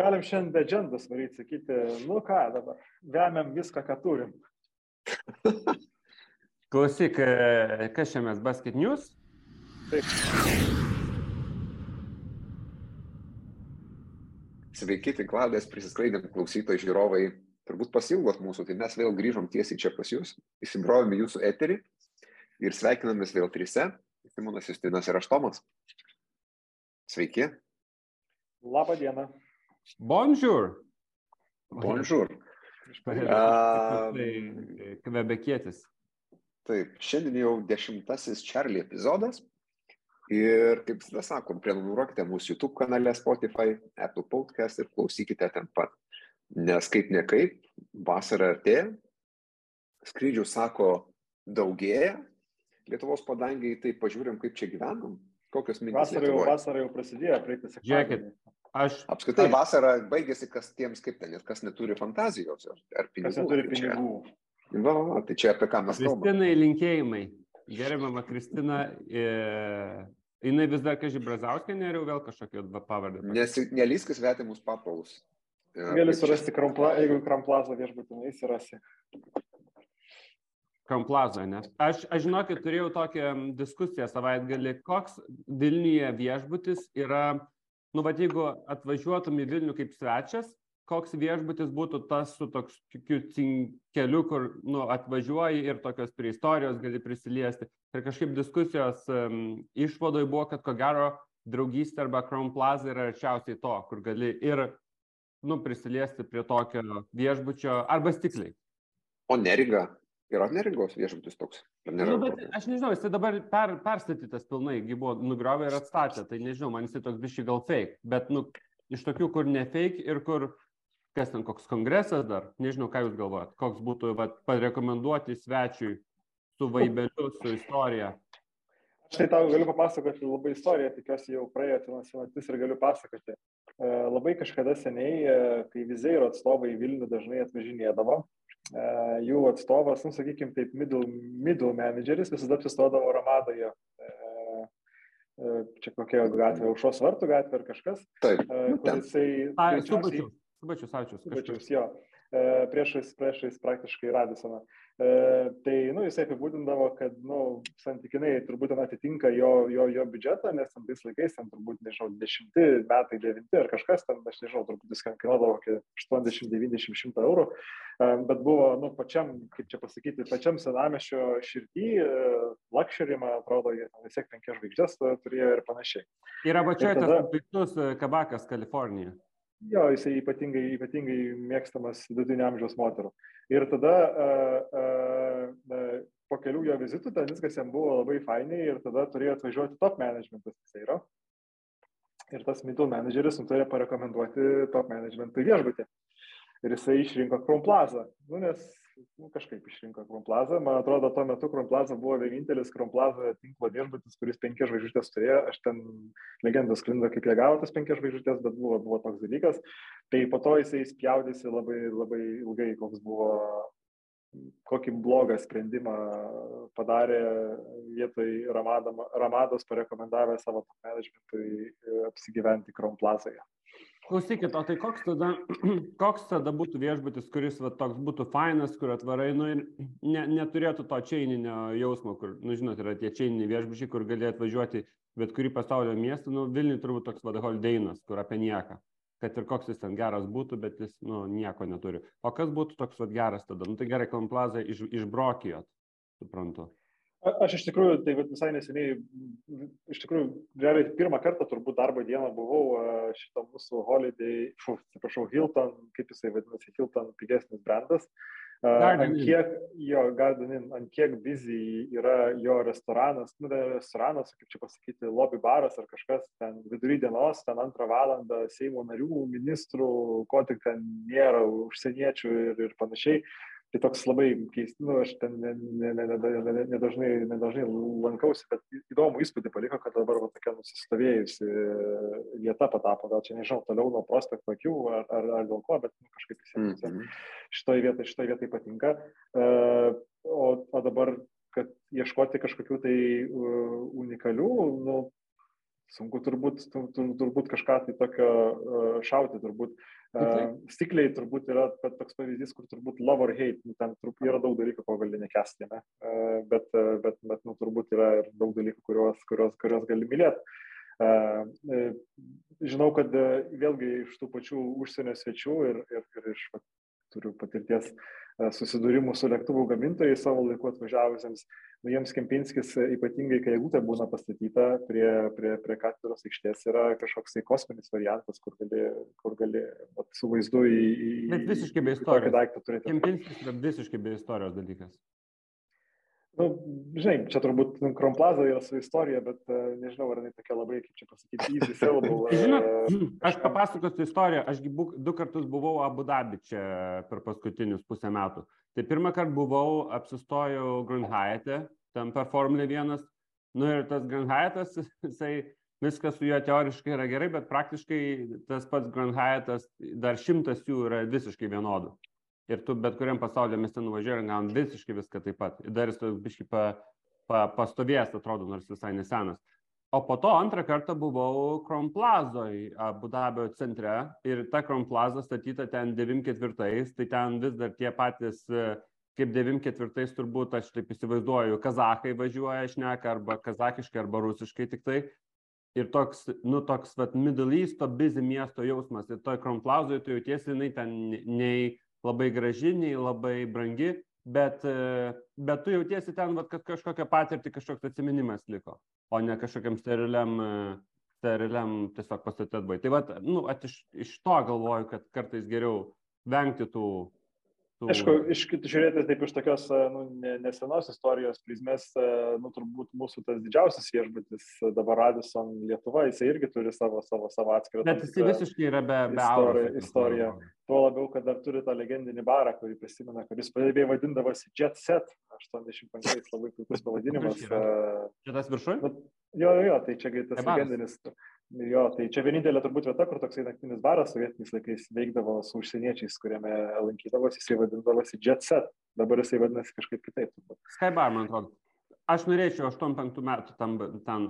Galim šiandien be džendas varyti, sakyti, nu ką dabar, vemiam viską, ką turim. Klausyk, e, kas čia mes, Basket News? Taip. Sveiki, tinklalės prisisklaidėm klausytojai žiūrovai. Turbūt pasilgot mūsų, tai mes vėl grįžom tiesiai čia pas jūs, įsibrovėm į jūsų eterį ir sveikinamės vėl trise. Simonas Justinas ir Aštomas. Sveiki. Labą dieną. Bonjour. Bonjour. Tai kvebekietis. Taip, šiandien jau dešimtasis Charlie epizodas. Ir kaip visada sakom, prenumeruokite mūsų YouTube kanale Spotify, Apple Podcast ir klausykite ten pat. Nes kaip ne kaip, vasara artėja, skrydžių sako daugėja, Lietuvos padangiai, tai pažiūrim, kaip čia gyvenam, kokios mintis. Vasara jau, vasara jau prasidėjo, praeitą Žiūrėkit. Aš, Apskritai vasara baigėsi, kas tiems kaip ten, ir kas neturi fantazijos ar, ar pinigų. Kas neturi Tai čia- pinigų. Va, va, va, tai čia apie ką mes kalbame. Kristinai linkėjimai. Gerbiama Kristina, e, jinai vis dar kažkaip Brazauskė, ar jau vėl pavardė. Nes nelyskis svetimus papalus. E, Gali čia- surasti krampla, jeigu kramplazą viešbutinai įsirasi. Kamplaza, ne? Aš, aš žinokit, turėjau tokią diskusiją savaitgalį, koks Vilniuje viešbutis yra, nu, va, jeigu atvažiuotum į Vilnių kaip svečias, koks viešbutis būtų tas su toks cinkeliu, kur, nu, atvažiuoji ir tokios prie istorijos gali prisiliesti. Ir kažkaip diskusijos um, išvadoj buvo, kad ko gero draugystė arba Crown Plaza yra arčiausiai to, kur gali ir, nu, prisiliesti prie tokio viešbučio arba stikliai. O neringa. Yra neringos viešbutis toks. Nu, bet aš nežinau, jis dabar per, perstatytas pilnai, gi buvo nugriovę ir atstatę, tai nežinau, man jis toks biški gal fake, bet nu, iš tokių, kur ne fake ir kur, kas ten koks kongresas dar, nežinau, ką jūs galvojat, koks būtų, vat, parekomenduoti svečiui su vaibeliu, su istorija. Štai tau galiu papasakoti labai istoriją, tikiuosi jau praėjo senas senatis ir galiu pasakoti. E, Labai kažkada seniai, e, kai Vizeiro atstovai į Vilnių dažnai atvažinėdavo, jų atstovas, nu, sakykime, taip, middle, middle manageris visada apsistodavo Ramadoje. E, e, Čia kokia gatvė, Aušos vartų gatvė ar kažkas, Taip, e, nu, jisai... Subačius, subačius, ačiū. Subačiaus, jo. E, Priešais, priešais praktiškai Radisoną. E, Tai, nu, jisai apibūdindavo, kad, nu, santykinai turbūt ten atitinka jo, jo, jo biudžetą, nes ten tais laikais, ten turbūt, nežinau, dešimti metai, devinti ar kažkas, ten, aš nežinau, turbūt jis kainuodavo apie 80, 90, 100 eurų. E, Bet buvo, nu, pačiam, kaip čia pasakyti, pačiam senamešio širdį, lakšerį, man atrodo, vis tiek penkias žvaigždės turėjo ir panašiai. Apačioje Ir tas tada- puikus e, kabakas Kalifornija. Jo, jisai ypatingai, ypatingai mėgstamas vidutinio amžiaus moterų. Ir tada uh, uh, po kelių jo vizitų ten viskas jam buvo labai fainai ir tada turėjo atvažiuoti top managementas jisai yra. Ir tas middle manageris nutarė parekomenduoti top managementui viešbutį. Ir jisai išrinko Chrome Plaza. Nu, nes nu, kažkaip išrinko Chrome Plaza. Man atrodo, tuo metu Chrome Plaza buvo vienintelis Chrome Plaza tinklo viešbutis, kuris penkias žvaigždės turėjo. Aš ten legendos sklinda, kaip jie gavo tas penkias žvaigždės, bet buvo, buvo toks dalykas. Tai po to jisai spjaudėsi labai, labai ilgai, koks buvo, kokį blogą sprendimą padarė vietoj Ramados parekomendavę savo managementui e, apsigyventi Chrome Plazoje. Klausykit, o tai koks tada, koks tada būtų viešbutis, kuris va, toks būtų fainas, kur atvarai, nu ir ne, neturėtų to čeininio jausmo, kur, nu žinot, yra tie čeininiai viešbučiai, kur gali atvažiuoti bet kurį pasaulio miestą, nu Vilniui turbūt toks vad Holdeinas, kur apie nieką. Kad ir koks jis ten geras būtų, bet jis, nu, nieko neturi. O kas būtų toks vad geras tada? Nu tai gerai, Komplaza iš, išbrokijot, suprantu. A- Aš iš tikrųjų, tai visai neseniai, iš tikrųjų, realiai pirmą kartą turbūt darbo dieną buvau šito mūsų Holiday, atsiprašau, Hilton, kaip jisai vadinasi, Hilton pigesnis brandas. A, Garden Ant Inn. kiek jo Garden Inn, ant kiek busy yra jo restoranas, nu, restoranas, kaip čia pasakyti, lobby baras ar kažkas, ten vidury dienos, ten antrą valandą Seimo narių, ministrų, ko tik ten nėra, užsieniečių ir, ir panašiai. Tai toks labai keistas, nu, aš ten nedažnai ne, ne, ne, ne, nedažnai- lankausi, bet įdomų įspūdį paliko, kad dabar va, tokia nusistovėjusi vieta patapo, gal čia nežinau, toliau nuo prospekto akių ar, ar, ar dėl ko, bet nu, kažkaip visiems Mhm. šitoje vietoje, šitoje vietoje patinka. E, O, o dabar, kad ieškoti kažkokių tai uh, unikalių, nu, sunku turbūt, turbūt kažką tai tokio šauti, turbūt. Uh, stikliai turbūt yra toks pavyzdys, kur turbūt love or hate, nu, ten turbūt yra daug dalykų, ko gali nekesti, ne? uh, bet, uh, bet, bet nu, turbūt yra ir daug dalykų, kuriuos, kuriuos, kuriuos gali mylėti. Uh, žinau, kad uh, vėlgi iš tų pačių užsienio svečių ir, ir, ir iš, va, turiu patirties uh, susidūrimų su lėktuvų gamintojais savo laiku atvažiavusiems, nu jiems Kempinskis, e, ypatingai kai eglutė būna pastatyta prie, prie, prie katedros aikštės, yra kažkoks tai kosminis variantas, kur gali, kur gali su vaizdu į... į Bet visiškai be istorijos. Kempinskis yra visiškai be istorijos dalykas. Nu, žinai, čia turbūt Kromplaza yra su istorija, bet uh, nežinau, ar jinai tokia labai, kaip čia pasakyti, syllable. Žinot, uh, aš papasakosiu istoriją. Aš du kartus buvau Abu Dabi čia per paskutinius pusę metų. Tai pirmą kartą buvau, apsistojau Grunhajate, ten per Formulę 1. Nu ir tas Grunhajatas, jisai viskas su juo teoriškai yra gerai, bet praktiškai tas pats Grunhajatas, dar šimtas jų yra visiškai vienodų ir tu bet kuriam pasaulyje mieste nuvažiuoji ir gauni visiškai viską taip pat. Ir dar jis toks biškai pa, pa, pastovėjęs, atrodo, nors visai nesenas. O po to antrą kartą buvau Kromplazoj, Abu Dabio centre ir ta Kromplaza statyta ten 94-ais, tai ten vis dar tie patys, kaip 94-ais turbūt, aš taip įsivaizduoju, kazahai važiuoja, šneka arba kazakiškai, arba rusiškai tik tai. Ir toks, nu, toks, vat, Middle East'o busy miesto jausmas. Ir toj Kromplazoje tu jautiesi, jinai ten nei labai graži, nei labai brangi, bet, e, bet tu jautiesi ten, vat, kad kažkokią patirtį, kažkoks atminimas liko, o ne kažkokiam steriliam, e, steriliam tiesiog pastatėt buvai. Tai vat, nu, at, iš, iš to galvoju, kad kartais geriau vengti tų... Aišku, iš kitų žiūrėti taip iš tokios nu, nesenos istorijos prizmės, nu, turbūt mūsų tas didžiausias viešbutis dabar Radisson Lietuva, jisai irgi turi savo, savo, savo atskirą. Bet jisai visiškai yra be, be istoriją. istoriją. Tuo labiau, kad dar turi tą legendinį barą, kurį prisimena, kuris beje vadindavosi Jet Set, 85 labai puikus pavadinimas. Čia tas viršuje? Nu, jo, jo, tai čia tas legendinis. Jo, tai čia vienintelė turbūt vieta, kur toksai naktinis baras sovietiniais laikais veikdavo su užsieniečiais, kuriame lankydavosi, jisai vadindavosi Jet Set, dabar jisai vadinasi kažkaip kitaip. Skybar, man atrodo. Aš norėčiau 85 metų, tam, ten,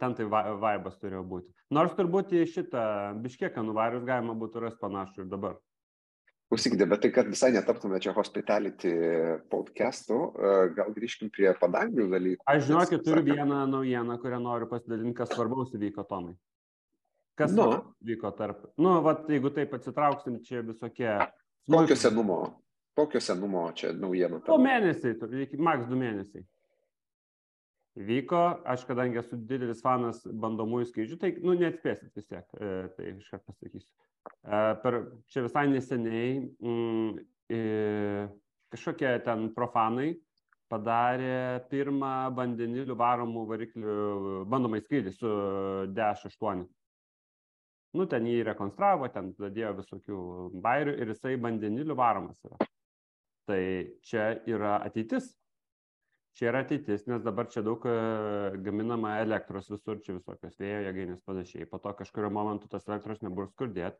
ten tai vaibas turėjo būti. Nors turbūt į šitą biškieką nuvarius galima būtų rasti panašų ir dabar. Klausykite, bet tai, kad visai netaptume čia hospitality podcastų, e, gal grįžkim prie padangių dalykų. Aš žinokit, turiu vieną naujieną, kurią noriu pasidalinti, kas svarbaus įvyko Tomai. Kas nu. vyko tarp? Nu, vat, jeigu taip atsitrauksim, čia visokie. Kokio senumo? Kokio senumo čia naujienų? Du mėnesiai, maks du mėnesiai. Vyko, aš kadangi esu didelis fanas bandomųjų skrydžių, tai, nu, neatspėsit vis tiek, e, tai iškart pasakysiu. E, per čia visai neseniai mm, e, kažkokie ten profanai padarė pirmą vandenilių varomų variklių bandomai skrydį su DH8 nu ten jį rekonstravo, ten dadėjo visokių bairių ir jisai vandeniliu varomas yra. Tai čia yra ateitis. Čia yra ateitis, nes dabar čia daug e, gaminama elektros visur, čia visokios vėjo jėgainės panašiai. Po to kažkurio momentu tas elektros nebus skurdėt,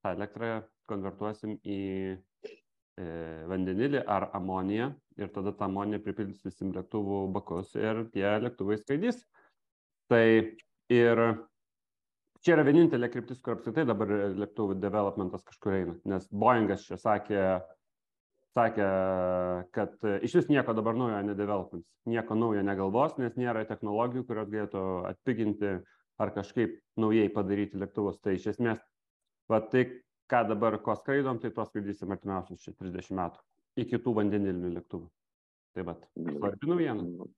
tą elektrą konvertuosim į e, vandenilį ar amoniją ir tada tą amoniją pripildysim lėktuvų bakus ir tie lėktuvai skraidys. Tai ir čia yra vienintelė kryptis, kur apskritai dabar lėktuvų developmentas kažkur eina, nes Boeingas čia sakė, sakė, kad iš vis nieko dabar naujo nedevelopins, nieko naujo negalvos, nes nėra technologijų, kurios galėtų atpiginti ar kažkaip naujai padaryti lėktuvus. Tai iš esmės, va tai, ką dabar ko skraidom, tai to skraidysim artimiausius 30 metų iki tų vandenilinių lėktuvų. Tai va, svarbi naujiena.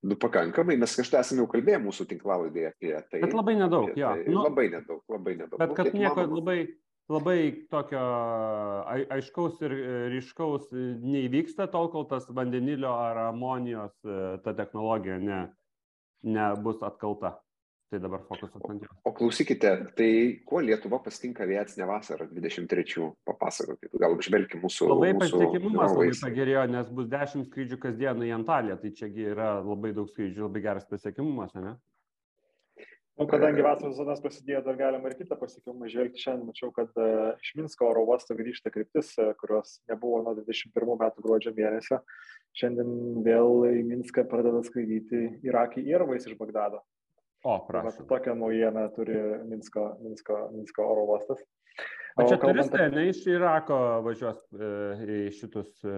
Nu, pakankamai, mes kažką esame jau kalbėję mūsų tinklalaidėje apie tai. Bet labai nedaug, jo. Tai nu, labai nedaug, labai nedaug. Bet kad nieko mano... labai, labai tokio aiškaus ir ryškaus neįvyksta, tol kol tas vandenilio ar amonijos e, ta technologija ne, nebus atkalta. Tai dabar fokusas ant jos. O klausykite, tai kuo Lietuva pasitinka aviacinę vasarą 23, papasakokit, gal apžvelgime mūsų. Labai mūsų pasiekimumas labai pagerėjo, nes bus 10 skrydžių kasdieną į Antaliją, tai čiagi yra labai daug skrydžių, labai geras pasiekimumas, ne? Nu, kadangi vasaros zonas prasidėjo, dar galima ir kitą pasiekimą žvelgti. Šiandien mačiau, kad uh, iš Minsko oro uosto grįžta kryptis, uh, kurios nebuvo nuo 21 metų gruodžio mėnesio. Šiandien vėl į Minską pradeda skraidyti Irakį Irvais iš Bagdado. O, Tai prašau. vat Tokią naujieną turi Minsko, Minsko, Minsko oro uostas. O čia kalbant turistai, ne iš Irako važiuos e, į šitus e,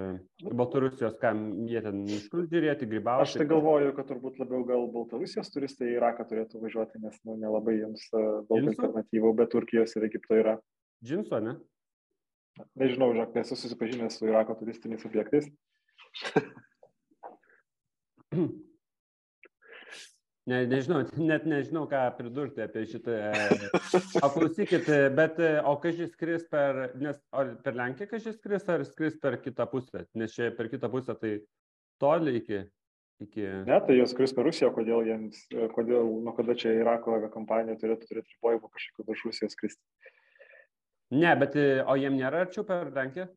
Baltarusijos, kam jie ten miškus žiūrėti, grybauti. Aš tai galvoju, kad turbūt labiau gal Baltarusijos turistai į Iraką turėtų važiuoti, nes nu, nelabai jiems e, daug Džinsų? alternatyvų, bet Turkijos ir Egipto yra. Džinso, ne? Nežinau, žinok, nesu susipažinęs su Irako turistiniais objektais. Ne, nežinau, net nežinau, ką pridurti apie šitą. O klausykit, bet o kai šis skris per, nes ar per Lenkiją kai šis skris, ar skris per kitą pusę? Nes čia per kitą pusę tai toli iki... iki... Ne, tai jos skris per Rusiją, kodėl jiems, kodėl, nuo kada čia Irako aviakompanija turėtų turėti ribojimų kažkokiu virš Rusijos skristi. Ne, bet o jiem nėra arčiau per Lenkiją?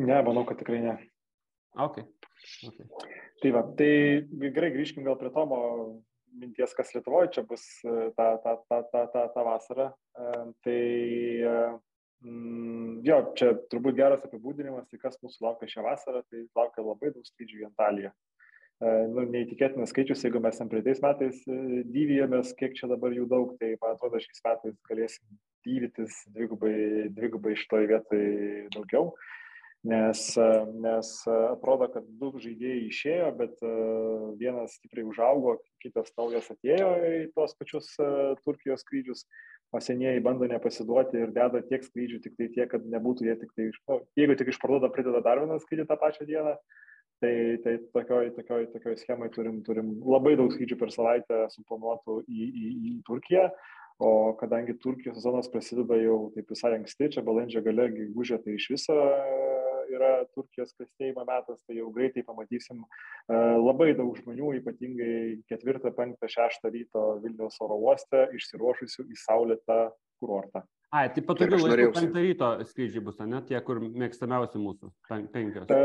Ne, manau, kad tikrai ne. Ok. Okay. Tai va, tai gerai grįžkim gal prie Tomo minties, kas Lietuvoje čia bus e, tą, tą, tą, tą, tą, tą vasarą. E, Tai e, mm, jo, čia turbūt geras apibūdinimas, tai kas mūsų laukia šią vasarą, tai laukia labai daug skrydžių į Antaliją. Nu, neįtikėtinas skaičius, jeigu mes ten praeitais metais dyvijomės, kiek čia dabar jų daug, tai man atrodo šiais metais galėsim dyvytis dvigubai, dvigubai šitoje vietoje daugiau nes, nes atrodo, kad du žaidėjai išėjo, bet vienas stipriai užaugo, kitas naujas atėjo į tos pačius Turkijos skrydžius, o senieji bando nepasiduoti ir deda tiek skrydžių, tik tai tiek, kad nebūtų jie tik tai, nu, jeigu tik išparduoda, prideda dar vieną skrydį tą pačią dieną. Tai, tai tokioj, tokioj, tokioj schemai turim, turim labai daug skrydžių per savaitę suplanuotų į, į, į Turkiją. O kadangi Turkijos sezonas prasideda jau taip visai anksti, čia balandžio gale, gegužė, tai iš viso yra Turkijos klestėjimo metas, tai jau greitai pamatysim e, labai daug žmonių, ypatingai 4, 5, 6 ryto Vilniaus oro uoste, išsiruošusių į saulėtą kurortą. Ai, tai patogiu laiku norėjau- penktą ryto skrydžiai bus, ne? Tie, kur mėgstamiausi mūsų. pen- Penkios. E,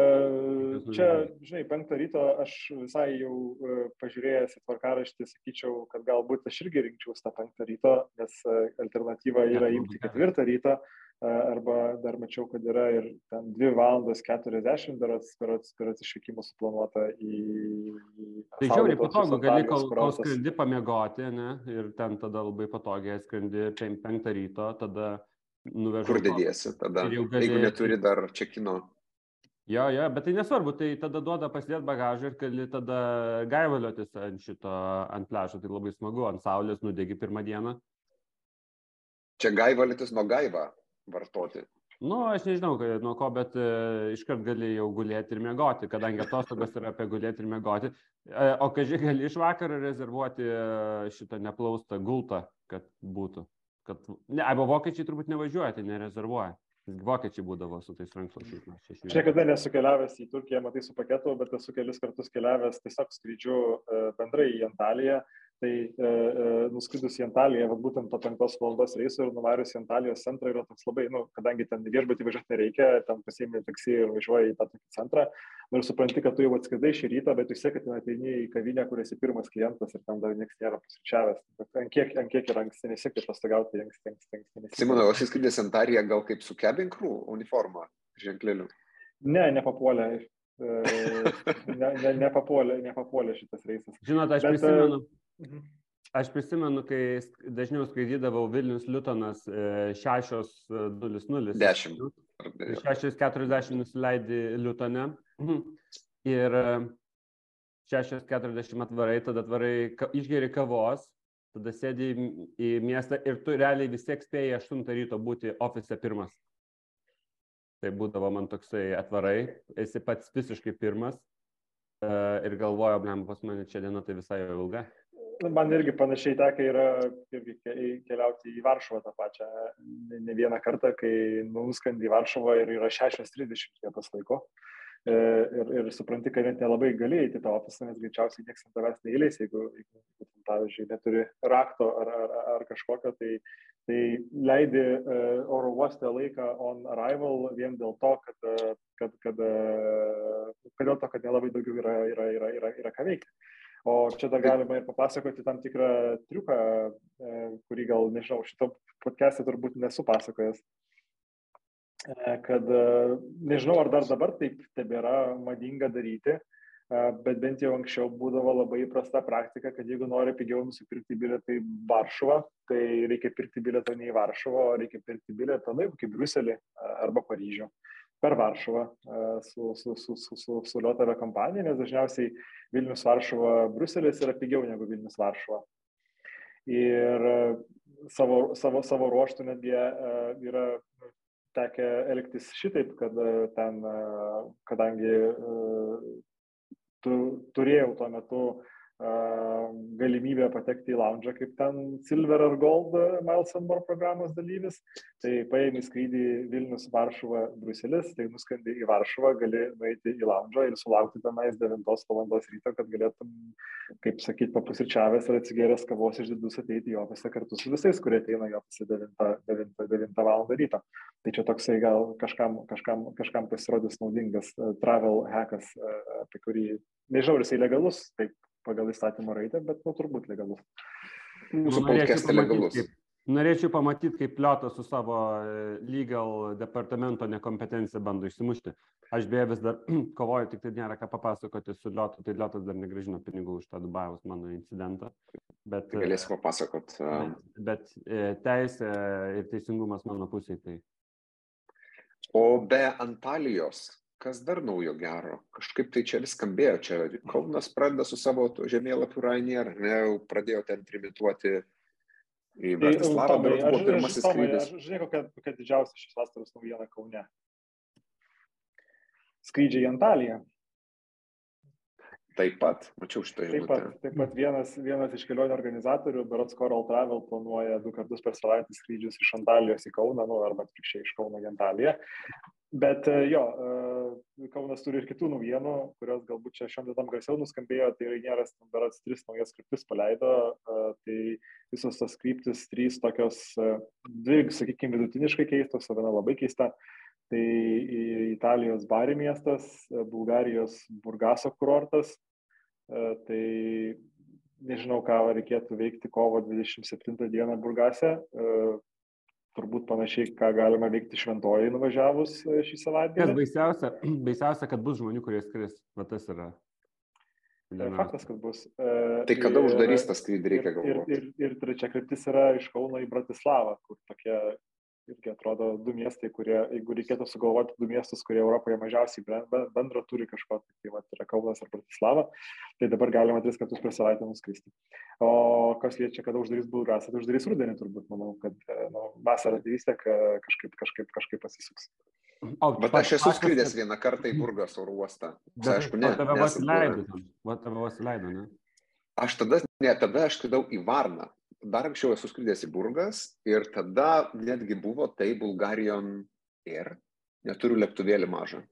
Penkios Čia, žinai, penktą ryto aš visai jau e, pažiūrėjęs į tvarkaraštį, sakyčiau, kad galbūt aš irgi rinkčiausi tą penktą ryto, nes alternatyva yra imti turbūt ne. ketvirtą ryto, arba dar mačiau, kad yra ir ten 2 valandas 40 berots, berots, berots išvykimų suplanuota į... Tai žiauriai patogu, gali kol, kol skrendi pamiegoti, ne? Ir ten tada labai patogiai skrendi pen, penktą ryto, tada nuvežu. Kur dediesi tada? Gali- Jeigu neturi dar čekino. Jo, jo, bet tai nesvarbu, tai tada duoda pasidėti bagažą ir gali tada gaivaliotis ant šito, ant pležo, tai labai smagu, ant saulės nudegi pirmą dieną. Čia gaivalytis nuo gaiva vartoti. Nu, aš nežinau, kai- nuo ko, bet e, iškart gali jau gulėti ir miegoti, kadangi atostogos yra apie gulėti ir miegoti. E, o kai gali iš vakaro rezervuoti e, šitą neplaustą gultą, kad būtų. Kad, ne, arba vokiečiai turbūt nevažiuoja, tai nerezervuoja. Vokiečiai būdavo su tais rankšluosčiais. čia Aš niekada nesu keliavęs į Turkiją, matai, su paketu, bet esu kelis kartus keliavęs tiesiog skrydžiu e, bendrai į Antaliją. Tai e, e, nuskridus į Antaliją, vat būtent to penktos valandos reisu ir nuvarius į Antalijos centrą yra toks labai, nu, kadangi ten į viešbutį važiuoti nereikia, ten pasiemi taksi ir važiuoji į tą tokį centrą. Nu, ir supranti, kad tu jau atskridai šį rytą, bet vis tiek, kad ateini į kavinę, kur esi pirmas klientas ir ten dar niekas nėra pusryčiavęs. Ant kiek, ant kiek yra anksti nesiekti pastogauti, anksti, anksti, anksti. nesiekti. Simono, o šis skrydis Antarija gal kaip su cabin crew uniforma, ženkleliu. Ne, nepapuolė. e, Ne, ne, nepapuolė, nepapuolė šitas reisas. Žinot, aš Bet, e, prisimenu, Mhm. Aš prisimenu, kai dažniau skraidydavau Vilnius Liutonas e, 6.00. 10. 6.40 nusileidi Liutone Mhm. ir e, 6.40 atvarai, tada atvarai, išgeri kavos, tada sėdi į, miestą ir tu realiai vis tiek spėjai 8 ryto būti ofise pirmas. Tai būdavo man toksai atvarai, esi pats visiškai pirmas e, ir galvoju, blem, pas mane čia diena tai visai jau ilga. Nu, Man irgi panašiai tekia yra irgi ke- keliauti į Varšuvą tą pačią ne, ne vieną kartą, kai nuskandi į Varšuvą ir yra 6.30 vietos laiko. E, Ir, ir supranti, kad net nelabai gali įti tą ofisą, nes greičiausiai niekas ant tavęs neįleis, jeigu, jeigu pavyzdžiui, neturi rakto ar, ar, ar kažkokio, tai, tai leidi uh, oro uoste laiką on arrival vien dėl to, kad, e, kad, kad, uh, kad dėl to, kad nelabai daugiau yra, yra, yra, yra, yra ką veikti. O čia dar galima ir papasakoti tam tikrą triuką, e, kurį gal, nežinau, šito podcast'e turbūt nesu pasakojęs. E, Kad e, nežinau, ar dar dabar taip tebėra madinga daryti, bet bent jau anksčiau būdavo labai įprasta praktika, kad jeigu nori pigiau nusipirkti bilietą į Varšuvą, tai reikia pirkti bilietą ne į Varšuvą, o reikia pirkti bilietą, na, kaip Bruselį arba Paryžių per Varšuvą su, su, su, su, su, su Liotavė kompanija, nes dažniausiai Vilnius Varšuva Bruselis yra pigiau negu Vilnius Varšuva. Ir savo, savo, savo ruoštų netgi yra tekę elgtis šitaip, kad ten, kadangi tu, turėjau tuo metu galimybę patekti į lounge'ą kaip ten Silver ar Gold Miles and More programos dalyvis. Tai paėmė skrydį Vilnius, Varšuva, Bruselis, tai nuskandi į Varšuvą, gali nueiti į lounge'ą ir sulaukti tenais 9 val. ryto, kad galėtum, kaip sakyti, papusryčiavęs ir atsigėręs kavos išdidus ateiti į ofisą kartu su visais, kurie ateina į ofisą 9, 9, 9 val. ryto. Tai čia toksai gal kažkam, kažkam, kažkam pasirodys naudingas travel hackas, apie kurį, nežinau, ar jisai legalus, taip pagal įstatymo raidę, bet nu, turbūt legalus. Mūsų podcast'e legalus. Kaip, norėčiau pamatyti, kaip Liotas su savo e, legal departamento nekompetencija bando išsimušti. Aš beje vis dar kovoju, tik tai nėra ką papasakoti su Liotu, tai Liotas dar negražino pinigų už tą Dubajaus mano incidentą. Bet, tai Galėsi papasakot. Bet, bet e, teisė ir teisingumas mano pusėje. Tai... O be Antalijos, kas dar naujo gero kažkaip tai čia vis skambėjo čia kaunas pradeda su savo žemėlapiu Ryanair ne jau pradėjo ten trimituoti į Tai, Bratislavą berods buvo pirmasis skrydis Žinai, kokia, kokia didžiausia šis vasaros naujiena Kaune. Skrydžiai į Antaliją. taip pat mačiau šitą Taip pat, žinutę taip pat vienas, vienas iš kelionių organizatorių, Berots Coral Travel, planuoja du kartus per savaitę skrydžius iš Antalijos į Kauną, nu, arba atvirkščiai iš Kauno į Antaliją. Bet e, jo, e, Kaunas turi ir kitų naujienų, kurios galbūt čia šiom dienom garsiau nuskambėjo, tai Rainieras Berots tris naujas kryptis paleido, e, tai visos tos kryptis, trys tokios, dvi, sakykime, vidutiniškai keistos, o viena labai keista. Tai Italijos Bari miestas, Bulgarijos Burgaso kurortas, Tai nežinau, ką reikėtų veikti kovo 27 dieną Burgase. E, Turbūt panašiai, ką galima veikti šventojai nuvažiavus e, šį Kas savaitgalį. baisiausia, baisiausia, kad bus žmonių, kurie skris. Va tas yra. E, įdomiausia. Faktas, kad bus. tai kada uždarys tą skrydį reikia ir, galvoti ir, ir trečia kryptis yra iš Kauno į Bratislavą, kur tokie irgi atrodo du miestai, kurie, jeigu reikėtų sugalvoti du miestus, kurie Europoje mažiausiai ben- ben- bendro turi kažko, tai, tai va, yra Kaunas ir Bratislava, tai dabar galima tris kartus per savaitę nuskristi. O kas liečia, kada uždarys Bulgasą, tai uždarys rudenį turbūt, manau, kad e, nu, vasarą tai vis tiek e, kažkaip, kažkaip, kažkaip pasisuks. O, bet aš esu skridęs vieną kartą į Burgas oro uostą Bet aišku ne Tave vos. Va tave vos įleido, ne? Aš tada, ne, tada aš skridau į Varną. Dar anksčiau esu skridęs į Burgas ir tada netgi buvo tai Bulgarijon Air. Neturiu lėktuvėlį mažą.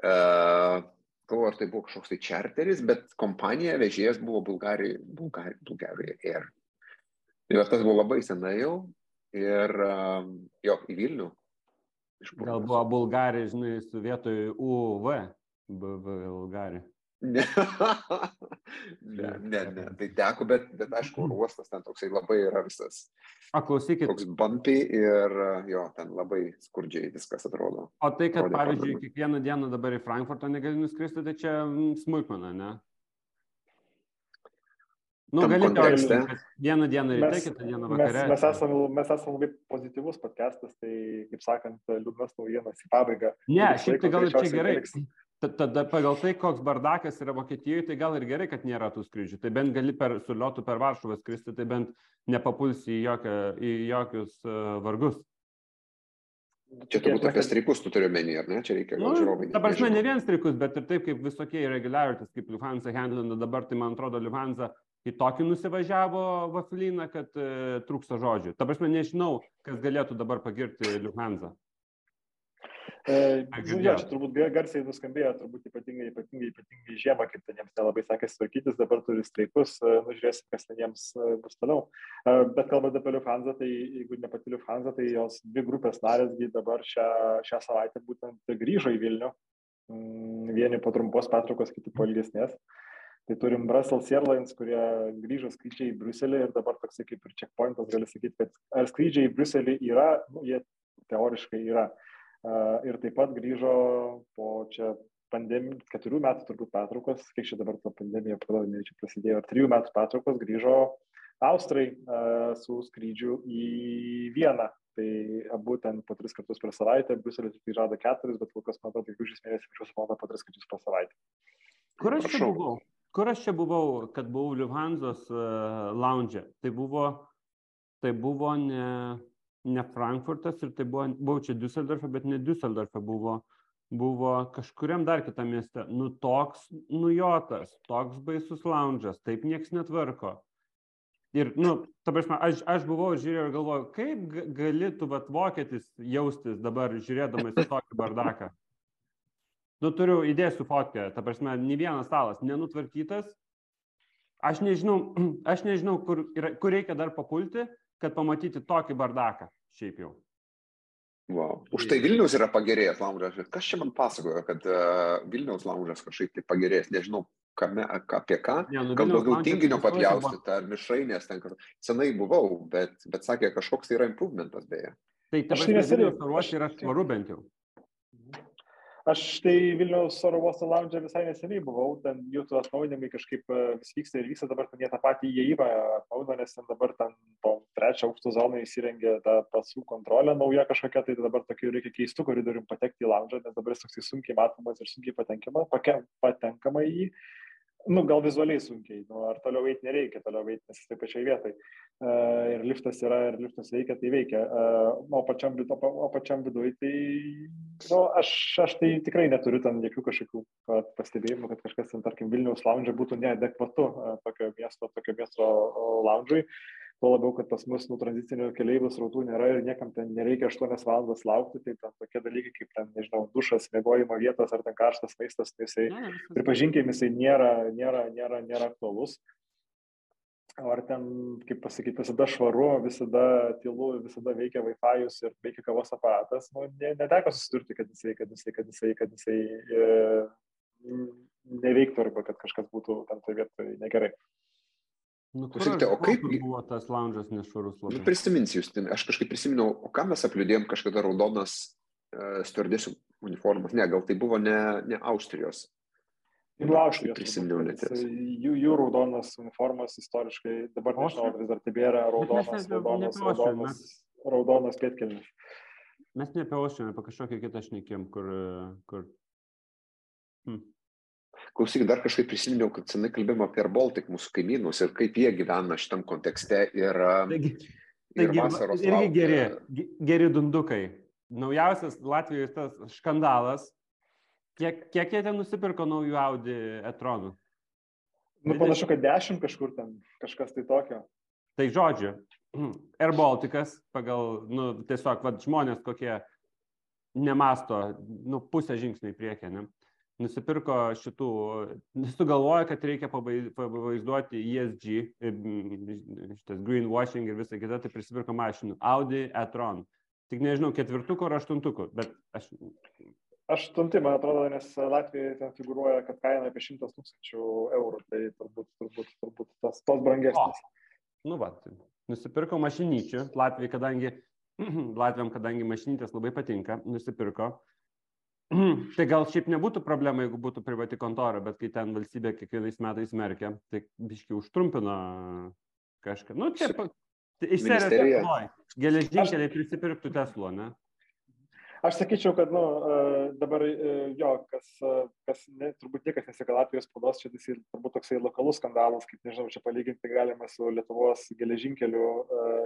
Uh, galvoju, ar tai buvo kažkoks tai čarteris, bet kompanija vežėjas buvo Bulgarija, Bulgarija, Bulgarija Air. Ir tas buvo labai senai jau. Ir uh, jo, į Vilnių. Gal buvo Bulgarija, žinai, su vietoj UV. Bulgarija. Ne. ne, ne, ne, tai teko, bet, bet aišku, oro uostas ten toksai labai yra visas O klausykit, toks bumpy ir jo, ten labai skurdžiai viskas atrodo. o tai, kad Rodė pavyzdžiui, problemą. kiekvieną dieną dabar į Frankfurtą negali nuskristi, tai čia mm, smulkmena, ne? Nu, gali teoriškai, kad vieną dieną ryte, Mes, kitą dieną mes, vakare. mes, esame, mes esame labai pozityvus podcastas, tai, kaip sakant, liūdnas naujienas į pabaigą. Ne, šiaip tai gal ir čia gerai. neliks. Ta- Tada pagal tai, koks bardakas yra Vokietijoje, tai gal ir gerai, kad nėra tų skrydžių. Tai bent gali per suliotų per Varšuvą skristi, tai bent nepapulsi į, jokią, į jokius uh, vargus. Čia turbūt apie streikus tu turiu menį, ar ne? Čia reikia gal žiūrovai. Nu, ta prasme, ne vien streikus, bet ir taip kaip visokie irregularities, kaip Lufthansa handlina dabar, tai man atrodo, Lufthansa į tokį nusivažiavo vafliną, kad e, trūksta žodžių. Ta prasme, nežinau, kas galėtų dabar pagirti Lufthansa. Girdėjot? čia turbūt ga- garsiai nuskambėjo, turbūt ypatingai, ypatingai, ypatingai žiemą, kaip ten jiems nelabai sekėsi tvarkytis, dabar turi streikus, e, nu, žiūrėsim, kas ten jiems e, bus toliau. E, Bet kalbant apie Lufthansa, tai jeigu ne pati Lufthansa, tai jos dvi grupės narėsgi dabar šią, šią savaitę būtent grįžo į Vilnių. Mm, Vieni po trumpos pertraukos, kiti po ilgesnės. Tai turim Brussels Airlines, kurie grįžo skrydžiai į Bruselį ir dabar toksai kaip ir checkpointas gali sakyti, kad ar skrydžiai į Bruselį yra, nu, jie teoriškai yra. Uh, ir taip pat grįžo po čia pandemi, keturių metų turbūt pertraukos, kiek čia dabar ta pandemija, prasidėjo, ar trijų metų pertraukos grįžo Austrai su skrydžiu į Vieną. Tai abu ten po tris kartus per savaitę, Briuselis tik žada keturis, bet kol kas, man atrodo, gegužės mėnesį anksčiau suvaldo po tris kartus per savaitę. Kur aš čia buvau? Kur aš čia buvau, kad buvau Lufthansos uh, lounge? Tai buvo, tai buvo ne, ne Frankfurtas ir tai buvo, buvau čia Düsseldorfe, bet ne Düsseldorfe buvo, buvo kažkuriam dar kitam mieste. Nu toks nujotas, toks baisus lounge'as, taip nieks netvarko. Ir, nu, ta prasme, aš, aš buvau žiūrėjau ir galvoju, kaip gali tu, vat, vokietis jaustis dabar žiūrėdamas į tokį bardaką. Nu, turiu, įdėsiu fotkę, ta prasme, nei vienas stalas nenutvarkytas. Aš nežinau, aš nežinau kur, yra, kur reikia dar papulti, kad pamatyti tokį bardaką, šiaip jau. Wow. Už tai Vilnius yra pagerėjęs lounge'as. Kas čia man pasakojo, kad uh, Vilniaus lounge'as kažkaip tai pagerėjęs, nežinau, kame, apie ką. Ne, nu, Gal daugiau tinginio papjaustyta ar mišrainės ten, kur senai buvau, bet, bet sakė, kažkoks tai yra improvementas beje. Tai aš tai neseniai paruošęs yra svaru bent jau. Aš tai Vilniaus oro uosto lounge visai neseniai buvau, ten jų tų atnaujinimai kažkaip e, vis vyksta ir vyksta dabar ten jie tą patį įėjimą atnaujino, nes ten dabar ten po trečią aukšto zoną įsirengė tą pasų kontrolę nauja kažkokia, tai dabar tokių reikia keistų koridorių patekti į lounge, nes dabar jis toksai sunkiai matomas ir sunkiai patenkama, patenkama į jį nu, gal vizualiai sunkiai, nu, ar toliau eiti nereikia, toliau eiti, nes jis taip pačiai vietai. Uh, ir liftas yra, ir liftas veikia, tai veikia. Uh, o pačiam, o, pačiam viduje, tai nu, aš, aš tai tikrai neturiu ten jokių kažkokių pastebėjimų, kad kažkas ten, tarkim, Vilniaus lounge būtų neadekvatu uh, tokio miesto, tokio miesto lounge'ui. Uh, tuo labiau, kad pas mus nu, tranzitinių keliaivių srautų nėra ir niekam ten nereikia 8 valandas laukti, tai ten tokie dalykai kaip ten, nežinau, dušas, mėgojimo vietos ar ten karštas maistas, tai jisai, pripažinkim, jisai nėra, nėra, nėra, nėra aktualus. Ar ten, kaip pasakyti, visada švaru, visada tylu, visada veikia Wi-Fi ir veikia kavos aparatas, nu, ne, neteko susidurti, kad jisai, kad jisai, kad jisai, kad jisai e, neveiktų arba kad kažkas būtų tam toje vietoje negerai. Nu, Klausykite, o kaip buvo tas lounge'as nešvarus labai? Nu, prisiminsiu, jūs, aš kažkaip prisiminiau, o ką mes apliudėjom kažkada raudonas uh, stewardesių uniformas. Ne, gal tai buvo ne, ne Austrijos. Tai Austrijos. Prisiminiau net. Jų, jų raudonas uniformas istoriškai, dabar nežinau, vis dar tebėra raudonas, raudonas, raudonas, raudonas pietkelnis. Mes ne apie Austriją, apie kažkokią kitą šnekėm, kur... kur... Hmm. Klausyk, dar kažkaip prisiminiau, kad senai kalbėjome apie Baltic, mūsų kaimynus ir kaip jie gyvena šitam kontekste. Ir, taigi, ir taigi, vasaros. Irgi laukia... geri, geri dundukai. Naujausias Latvijos tas skandalas. Kiek, kiek jie ten nusipirko naujų Audi etronų? Nu, panašu, kad dešimt kažkur ten, kažkas tai tokio. Tai žodžiu, Air Balticas pagal, nu, tiesiog, vad, žmonės kokie nemasto, nu, pusę žingsnio į priekį, ne? Nusipirko šitų, sugalvojo, kad reikia pavaizduoti ESG, šitas greenwashing ir visą kitą, tai prisipirko mašinų. Audi e-tron. Tik nežinau, ketvirtuko ar aštuntuko, bet aš... Aštunti, man atrodo, nes Latvijoje ten figuruoja, kad kaina apie 100 tūkstančių eurų, tai turbūt, turbūt, turbūt tas tos brangesnis. O, nu, va, tai nusipirko mašinyčių, Latvijai, kadangi, Latvijam, kadangi mašinytės labai patinka, nusipirko tai gal šiaip nebūtų problema, jeigu būtų privati kontora, bet kai ten valstybė kiekvienais metais merkia, tai biški užtrumpino kažką. Nu, čia iš serijos geležinkeliai prisipirktų Teslo, ne? Aš sakyčiau, kad nu, e, dabar e, jo, kas, e, kas ne, turbūt niekas neseka Latvijos spaudos, čia tai turbūt toksai lokalus skandalas, kaip nežinau, čia palyginti galima su Lietuvos geležinkeliu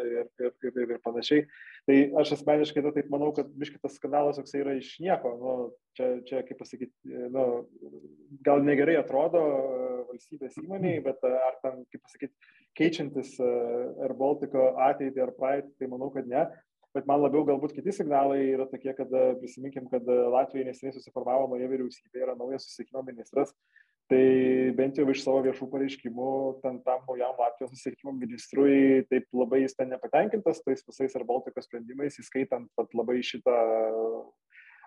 ir, ir, ir, ir panašiai. Tai aš asmeniškai nu, taip manau, kad biškitas skandalas toksai yra iš nieko. Nu, čia, čia, kaip pasakyti, nu, gal negerai atrodo valstybės įmoniai, bet ar ten, kaip pasakyti, keičiantis Air Baltico ateitį ar praeitį, tai manau, kad ne bet man labiau galbūt kiti signalai yra tokie, kad e, prisiminkim, kad e, Latvijoje neseniai susiformavo nauja vyriausybė, yra naujas susisiekimo ministras, tai bent jau iš savo viešų pareiškimų ten tam naujam Latvijos susisiekimo ministrui taip labai jis ten nepatenkintas tais visais ar Baltikos sprendimais, įskaitant pat labai šitą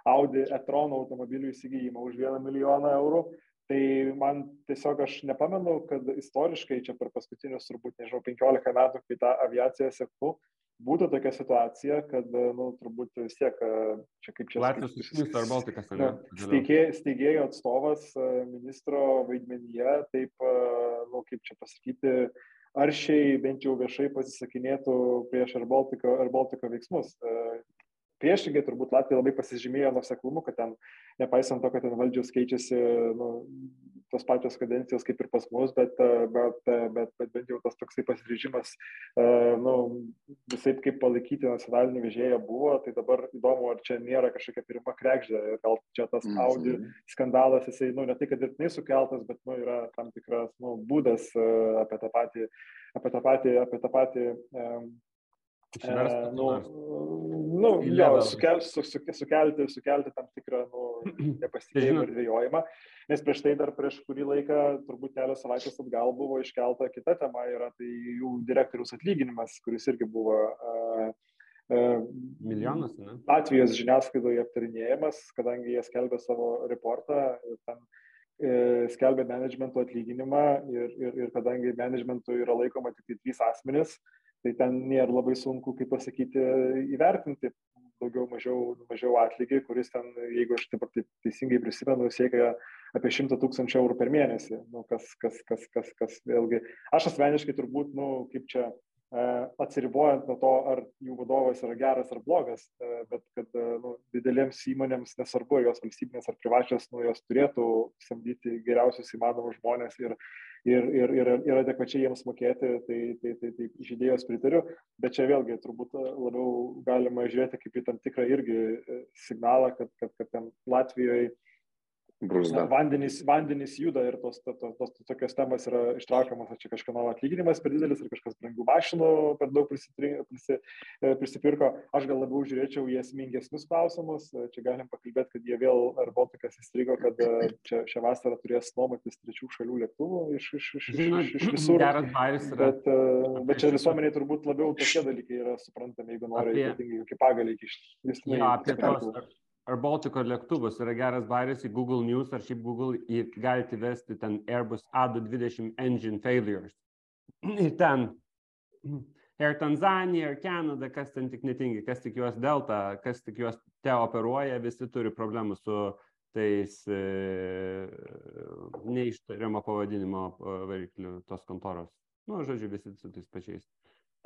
Audi e-tron automobilių įsigijimą už vieną milijoną eurų. Tai man tiesiog aš nepamenu, kad istoriškai čia per paskutinius turbūt, nežinau, 15 metų, kai tą aviaciją seku, būtų tokia situacija, kad, nu, turbūt vis tiek, čia kaip čia... Latvijos susijungtas ar Baltikas, ne? Steigėjo, steigėjo atstovas ministro vaidmenyje, taip, nu, kaip čia pasakyti, aršiai bent jau viešai pasisakinėtų prieš Air Baltico, Air Baltico veiksmus priešingai turbūt Latvija labai pasižymėjo nuseklumu, kad ten, nepaisant to, kad ten valdžios keičiasi, nu, tos pačios kadencijos kaip ir pas mus, bet, bet, bet, bet bent jau tas toksai pasiryžimas, nu, visai kaip palaikyti nacionalinį vežėją buvo, tai dabar įdomu, ar čia nėra kažkokia pirma krekždė, gal čia tas mhm. Audi skandalas, jisai, nu, ne tai, kad dirbtinai sukeltas, bet, nu, yra tam tikras, nu, būdas apie tą patį, apie tą patį, apie tą patį um, E, nu, nu, jo, sukel, su, su, sukelti, sukelti tam tikrą nu, nepasitikėjimą ir dvėjojimą. Nes prieš tai dar prieš kurį laiką, turbūt kelios savaitės atgal buvo iškelta kita tema, yra tai jų direktorius atlyginimas, kuris irgi buvo uh, Milijonas, ne? Latvijos žiniasklaidoje aptarinėjimas, kadangi jie skelbė savo reportą ten e, skelbė managemento atlyginimą ir, ir, ir kadangi managementu yra laikoma tik tai trys asmenys, tai ten nėra labai sunku, kaip pasakyti, įvertinti daugiau mažiau, mažiau atlygį, kuris ten, jeigu aš taip taip teisingai prisimenu, siekia apie 100 tūkstančių eurų per mėnesį. Nu, kas, kas, kas, kas, kas vėlgi, aš asmeniškai turbūt, nu, kaip čia atsiribojant nuo to, ar jų vadovas yra geras ar blogas, e, bet kad e, nu, didelėms įmonėms nesvarbu, jos valstybinės ar privačios, nu, jos turėtų samdyti geriausius įmanomus žmonės ir, ir, ir, ir, ir adekvačiai jiems mokėti, tai, tai, tai, tai iš idėjos pritariu, bet čia vėlgi turbūt labiau galima žiūrėti kaip į tam tikrą irgi signalą, kad, kad, kad ten Latvijoje brūzda. Vandenys, vandenys juda ir tos, tos, tos, tos tokios temas yra ištraukiamas, ar čia kažkieno atlyginimas per didelis, ar kažkas brangių mašinų per daug prisi, e, prisipirko. Aš gal labiau žiūrėčiau į esmingesnius klausimus. E, čia galim pakalbėti, kad jie vėl, ar Baltikas įstrigo, kad e, čia šią vasarą turės nuomotis trečių šalių lėktuvų iš, iš, iš, iš, iš visur. Geras bairis yra. Bet, bet čia visuomeniai turbūt labiau tokie dalykai yra suprantami, jeigu nori apie... ypatingai kokį pagalį apie tos ar Baltiko lėktuvus yra geras baris į Google News ar šiaip Google galite įvesti ten Airbus A220 engine failures. Ir ten Air Tanzania, Air Canada, kas ten tik netingi, kas tik juos Delta, kas tik juos te operuoja, visi turi problemų su tais e, neištariamo pavadinimo e, variklių tos kontoros. Nu, žodžiu, visi su tais pačiais.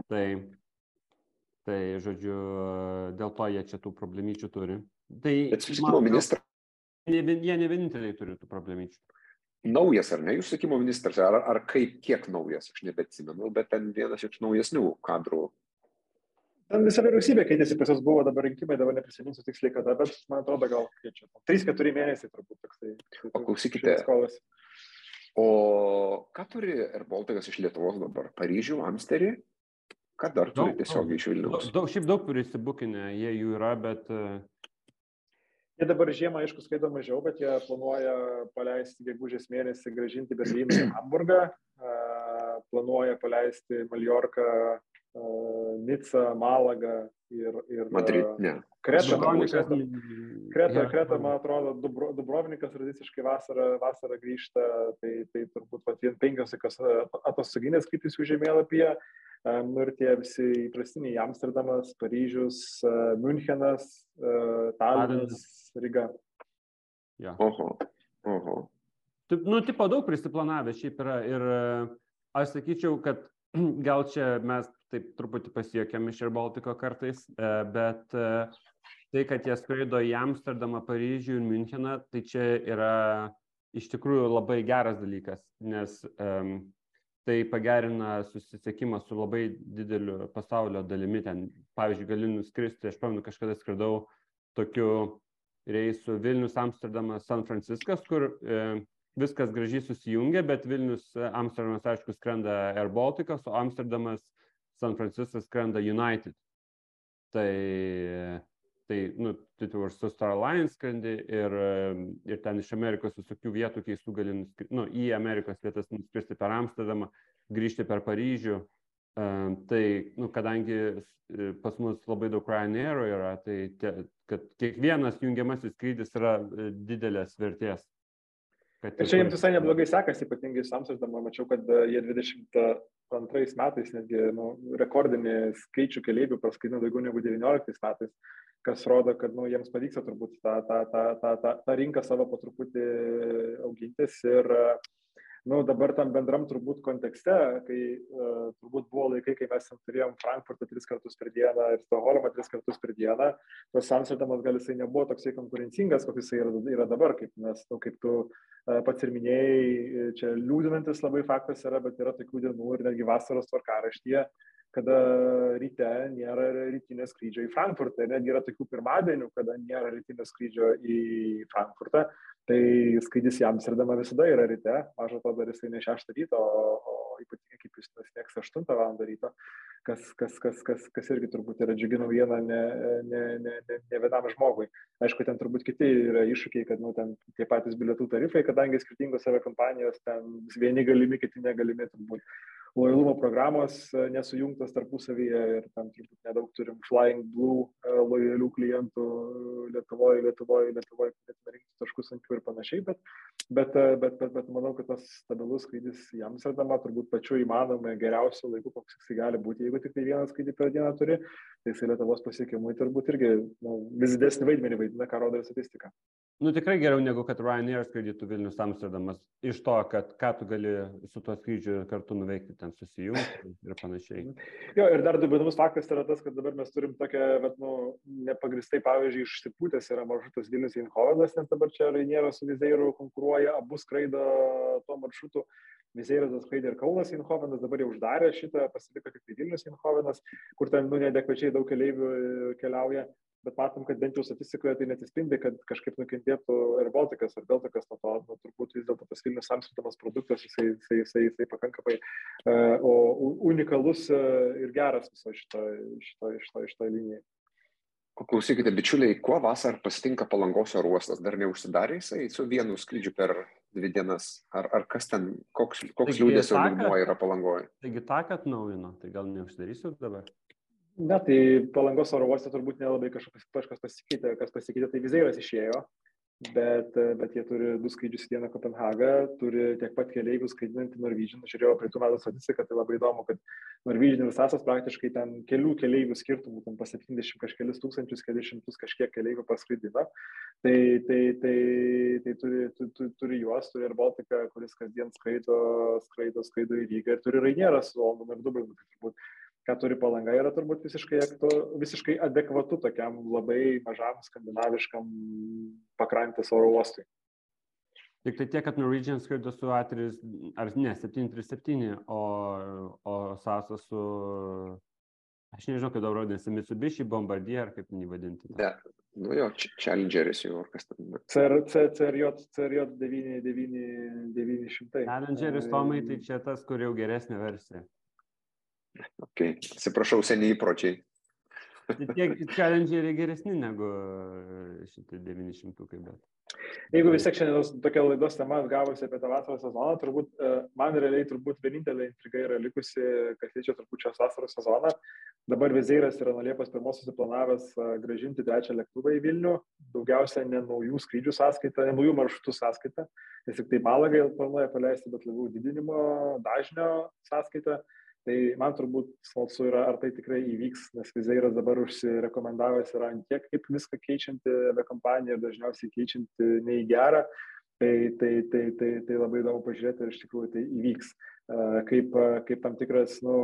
Tai, tai, žodžiu, dėl to jie čia tų problemyčių turi. Tai, Bet susisiekimo ministras. Jie ne vieninteliai turi tų problemyčių. Naujas ar ne, jūs susisiekimo ministras, ar, ar kaip, kiek naujas, aš nebeatsimenu, bet ten vienas iš naujesnių kadrų. Ten visa vyriausybė keitėsi, pas jos buvo dabar rinkimai, dabar neprisiminsiu tiksliai kada, bet man atrodo gal kiek čia. 3-4 mėnesiai turbūt toksai. O klausykite. O ką turi Airbaltikas iš Lietuvos dabar? Paryžių, Amsterį? Ką dar turi tiesiog iš Vilnius? Daug, šiaip daug prisibukinę, jie jų yra, bet uh, Jie dabar žiemą, aišku, skaito mažiau, bet jie planuoja paleisti gegužės mėnesį, gražinti Berlyną į Hamburgą, planuoja paleisti Maljorką, Nicą, Malagą ir, ir Madrid, ne. Kretą. Kreta, Kreta, man atrodo, Dubro, Dubrovnikas tradiciškai vasarą, vasarą grįžta, tai, tai turbūt pat vien penkios atostoginės kryptis jų žemėlapyje. Nu ir tie visi įprastiniai Amsterdamas, Paryžius, Münchenas, Talinas, Ryga. Ja. Oho, oho. Taip, nu, tipo daug prisiplanavę šiaip yra ir aš sakyčiau, kad gal čia mes taip truputį pasiekėm iš ir Baltiko kartais, e, bet e, tai, kad jie skraido į Amsterdamą, Paryžių ir Müncheną, tai čia yra iš tikrųjų labai geras dalykas, nes um, tai pagerina susisiekimą su labai dideliu pasaulio dalimi. Ten, pavyzdžiui, gali nuskristi, aš pamenu, kažkada skridau tokiu reisų Vilnius, Amsterdamas, San Franciskas, kur e, viskas gražiai susijungia, bet Vilnius, e, Amsterdamas, aišku, skrenda Air Balticas, o Amsterdamas, San Franciskas skrenda United. Tai, tai nu, tai tu ir su Star Alliance skrendi ir, e, ir ten iš Amerikos visokių vietų keistų gali nuskristi, nu, į Amerikos vietas nuskristi per Amsterdamą, grįžti per Paryžių. Tai, nu, kadangi pas mus labai daug Ryanair yra, tai te, kad kiekvienas jungiamasis skrydis yra e, didelės vertės. Kad ir čia jiems visai neblogai sekasi, ypatingai su Amsterdamą, mačiau, kad e, jie 22 metais netgi nu, rekordinį skaičių keliaivių praskaino daugiau negu 19 metais, kas rodo, kad nu, jiems pavyksta turbūt tą, tą, tą, tą, tą, tą rinką savo po truputį augintis ir uh, nu, dabar tam bendram turbūt kontekste, kai uh, turbūt buvo laikai, kai mes turėjom Frankfurtą tris kartus per dieną ir Stokholmą tris kartus per dieną, tas Amsterdamas gal jisai nebuvo toksai konkurencingas, koks jisai yra, yra dabar, kaip, nes, nu, kaip tu uh, pats ir minėjai, čia liūdinantis labai faktas yra, bet yra tokių dienų ir netgi vasaros tvarkaraštyje, kada ryte nėra rytinio skrydžio į Frankfurtą. Ir netgi yra tokių pirmadienių, kada nėra rytinio skrydžio į Frankfurtą. Tai skrydis į Amsterdamą visada yra ryte, mažo to dar jisai ne 6 ryto, o, o ypatingai kaip jis pasieks 8 val. ryto, kas, kas, kas, kas, kas irgi turbūt yra džiugi naujiena ne, ne, ne, ne, ne vienam žmogui. Aišku, ten turbūt kiti yra iššūkiai, kad nu, ten tie patys bilietų tarifai, kadangi skirtingos save kompanijos, ten vieni galimi, kiti negalimi turbūt lojalumo programos e, nesujungtos tarpusavyje ir ten turbūt nedaug turim Flying Blue e, lojalių klientų Lietuvoje, Lietuvoje, Lietuvoje, galėtume rinkti taškus ant jų ir panašiai, bet, bet, e, bet, bet, bet manau, kad tas stabilus skrydis į Amsterdamą turbūt pačiu įmanomu geriausiu laiku, koks jisai gali būti, jeigu tik tai vieną skrydį per dieną turi, tai jisai Lietuvos pasiekimui turbūt irgi nu, vis didesnį vaidmenį vaidina, ką rodo ir statistika. Nu tikrai geriau negu kad Ryanair skraidytų Vilnius Amsterdamas, iš to, kad ką tu gali su tuo skrydžiu kartu nuveikti ten susijungti ir panašiai. Jo, ir dar įdomus faktas yra tas, kad dabar mes turim tokią, bet, nu, nepagristai, pavyzdžiui, išsipūtęs yra maršrutas Vilnius Inhovedas, nes dabar čia Rainėras su Vizeiru konkuruoja, abu skraido tuo maršrutu. Vizeiras skraidė ir Kaunas Inhovenas, dabar jau uždarė šitą, pasiliko tik tai Vilnius Inhovenas, kur ten, nu, nedekvačiai daug keliaivių keliauja bet matom, kad bent jau statistikoje tai netispindi, kad kažkaip nukentėtų ir Baltikas, ar Beltikas nuo to, nu, turbūt vis dėlto tas Vilnius Amsterdamas produktas, jisai, jisai, jisai, jisai pakankamai uh, o, unikalus uh, ir geras viso šito, šito, šito, šito linijai. Klausykite, bičiuliai, kuo vasar pasitinka palangos oro uostas? Dar neužsidarė jisai su vienu skrydžiu per dvi dienas? Ar, ar kas ten, koks, koks liūdėsio lygmuo yra palangoje? Taigi tą, kad naujino, tai gal neuždarysiu dabar? Ne, tai palangos oro uoste turbūt nelabai kažkas, kažkas pasikeitė, kas pasikeitė, tai vizėras išėjo, bet, bet jie turi du skrydžius į dieną Kopenhagą, turi tiek pat keliaivių skraidinantį Norwegian, žiūrėjau prie tų metų statistiką, tai labai įdomu, kad Norwegian ir Sasas praktiškai ten kelių keliaivių skirtumų, ten pas 70 kažkelius tūkstančius, kelius šimtus kažkiek keliaivių paskraidina, tai, tai, tai, tai turi, tu, tu, turi juos, turi ir Baltiką, kuris kasdien skraido, skraido, skraido į Rygą ir turi Rainieras su Londonu ir Dublinu, tai turbūt ką turi palanga, yra turbūt visiškai, aktu, visiškai adekvatu tokiam labai mažam skandinaviškam pakrantės oro uostui. Tik tai tiek, kad Norwegian skraido su A3, ar ne, 737, o, o Sasa su, aš nežinau, kaip dabar vadinasi, Mitsubishi Bombardier, ar kaip jį vadinti. Ne, nu jo, Challengeris jau, ar kas ten. CR, CRJ, CRJ 900. Challengeris, Tomai, tai čia tas, kur jau geresnė versija. Okay. Atsiprašau, seniai įpročiai. Tie challengeriai geresni negu šitie 900, bet. Jeigu vis tiek šiandienos tokia laidos tema gavosi apie tą vasaros sezoną, turbūt e, man realiai turbūt vienintelė intriga yra likusi, kas liečia turbūt šios vasaros sezoną. Dabar Vizeiras yra nuo Liepos pirmos susiplanavęs e, gražinti trečią lėktuvą į Vilnių, daugiausia ne naujų skrydžių sąskaita, ne naujų maršrutų sąskaita, nes tik tai Malagai planuoja paleisti, bet labiau didinimo dažnio sąskaita. Tai man turbūt smalsu yra, ar tai tikrai įvyks, nes Vizeiras dabar užsirekomendavęs yra ant tiek, kaip viską keičianti kompanija ir dažniausiai keičianti ne į gerą. Tai, tai, tai, tai, tai labai įdomu pažiūrėti, ar iš tikrųjų tai įvyks kaip, kaip tam tikras nu,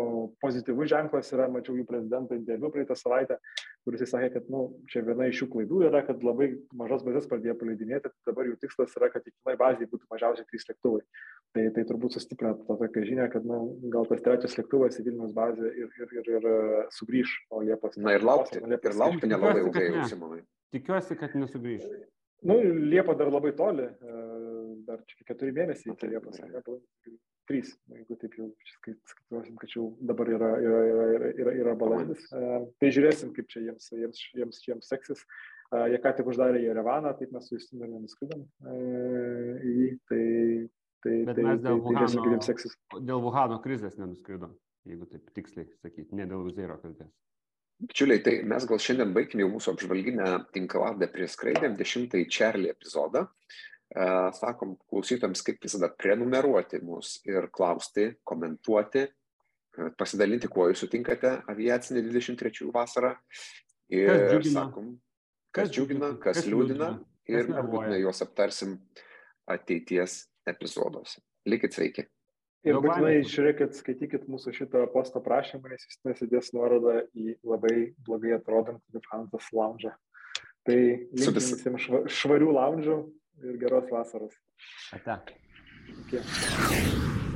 pozityvus ženklas yra, mačiau jų prezidento interviu praeitą savaitę, kuris sakė, kad nu, čia viena iš jų klaidų yra, kad labai mažas bazės pradėjo paleidinėti, tai dabar jų tikslas yra, kad kiekvienai bazėje būtų mažiausiai trys lėktuvai. Tai, tai turbūt sustiprina tą tokią žinią, kad nu, gal tas trečias lėktuvas į Vilnius bazę ir, ir, ir, ir sugrįž o Liepos. Na ir laukti, Liepos, ir laukti nelabai ilgai, Simonai. Tikiuosi, kad nesugrįž. Nu, Liepa dar labai toli, dar čia keturi mėnesiai iki Liepos trys, jeigu taip jau skaičiuosim, kad jau dabar yra, yra, yra, yra, yra balandis. Tai žiūrėsim, kaip čia jiems, jiems, jiems, jiems seksis. Jie ką tik uždarė Jerevaną, taip mes su Justinu nenuskridom į jį. Tai, tai, Bet tai, mes dėl, tai, žiūrėsim, kaip jiems seksis. dėl Vuhano krizės nenuskridom, jeigu taip tiksliai sakyti, ne dėl Vizeiro kalbės. Bičiuliai, tai mes gal šiandien baigime jau mūsų apžvalginę tinkladę prie skraidėm, dešimtąjį Čerlį epizodą. Sakom klausytams, kaip visada, prenumeruoti mus ir klausti, komentuoti, pasidalinti, kuo jūs sutinkate aviacinė 23 vasarą. Ir sakom, kas džiugina, kas, kas liūdina ir nebūtinai juos aptarsim ateities epizoduose. Likit sveiki. Ir būtinai žiūrėkit, skaitykit mūsų šitą posto prašymą, nes jis nesidės nuorodą į labai blogai atrodantį Lufthansa lounge. Tai vis... visiems švarių lounge'ų ir geros vasaros. Ate. Iki.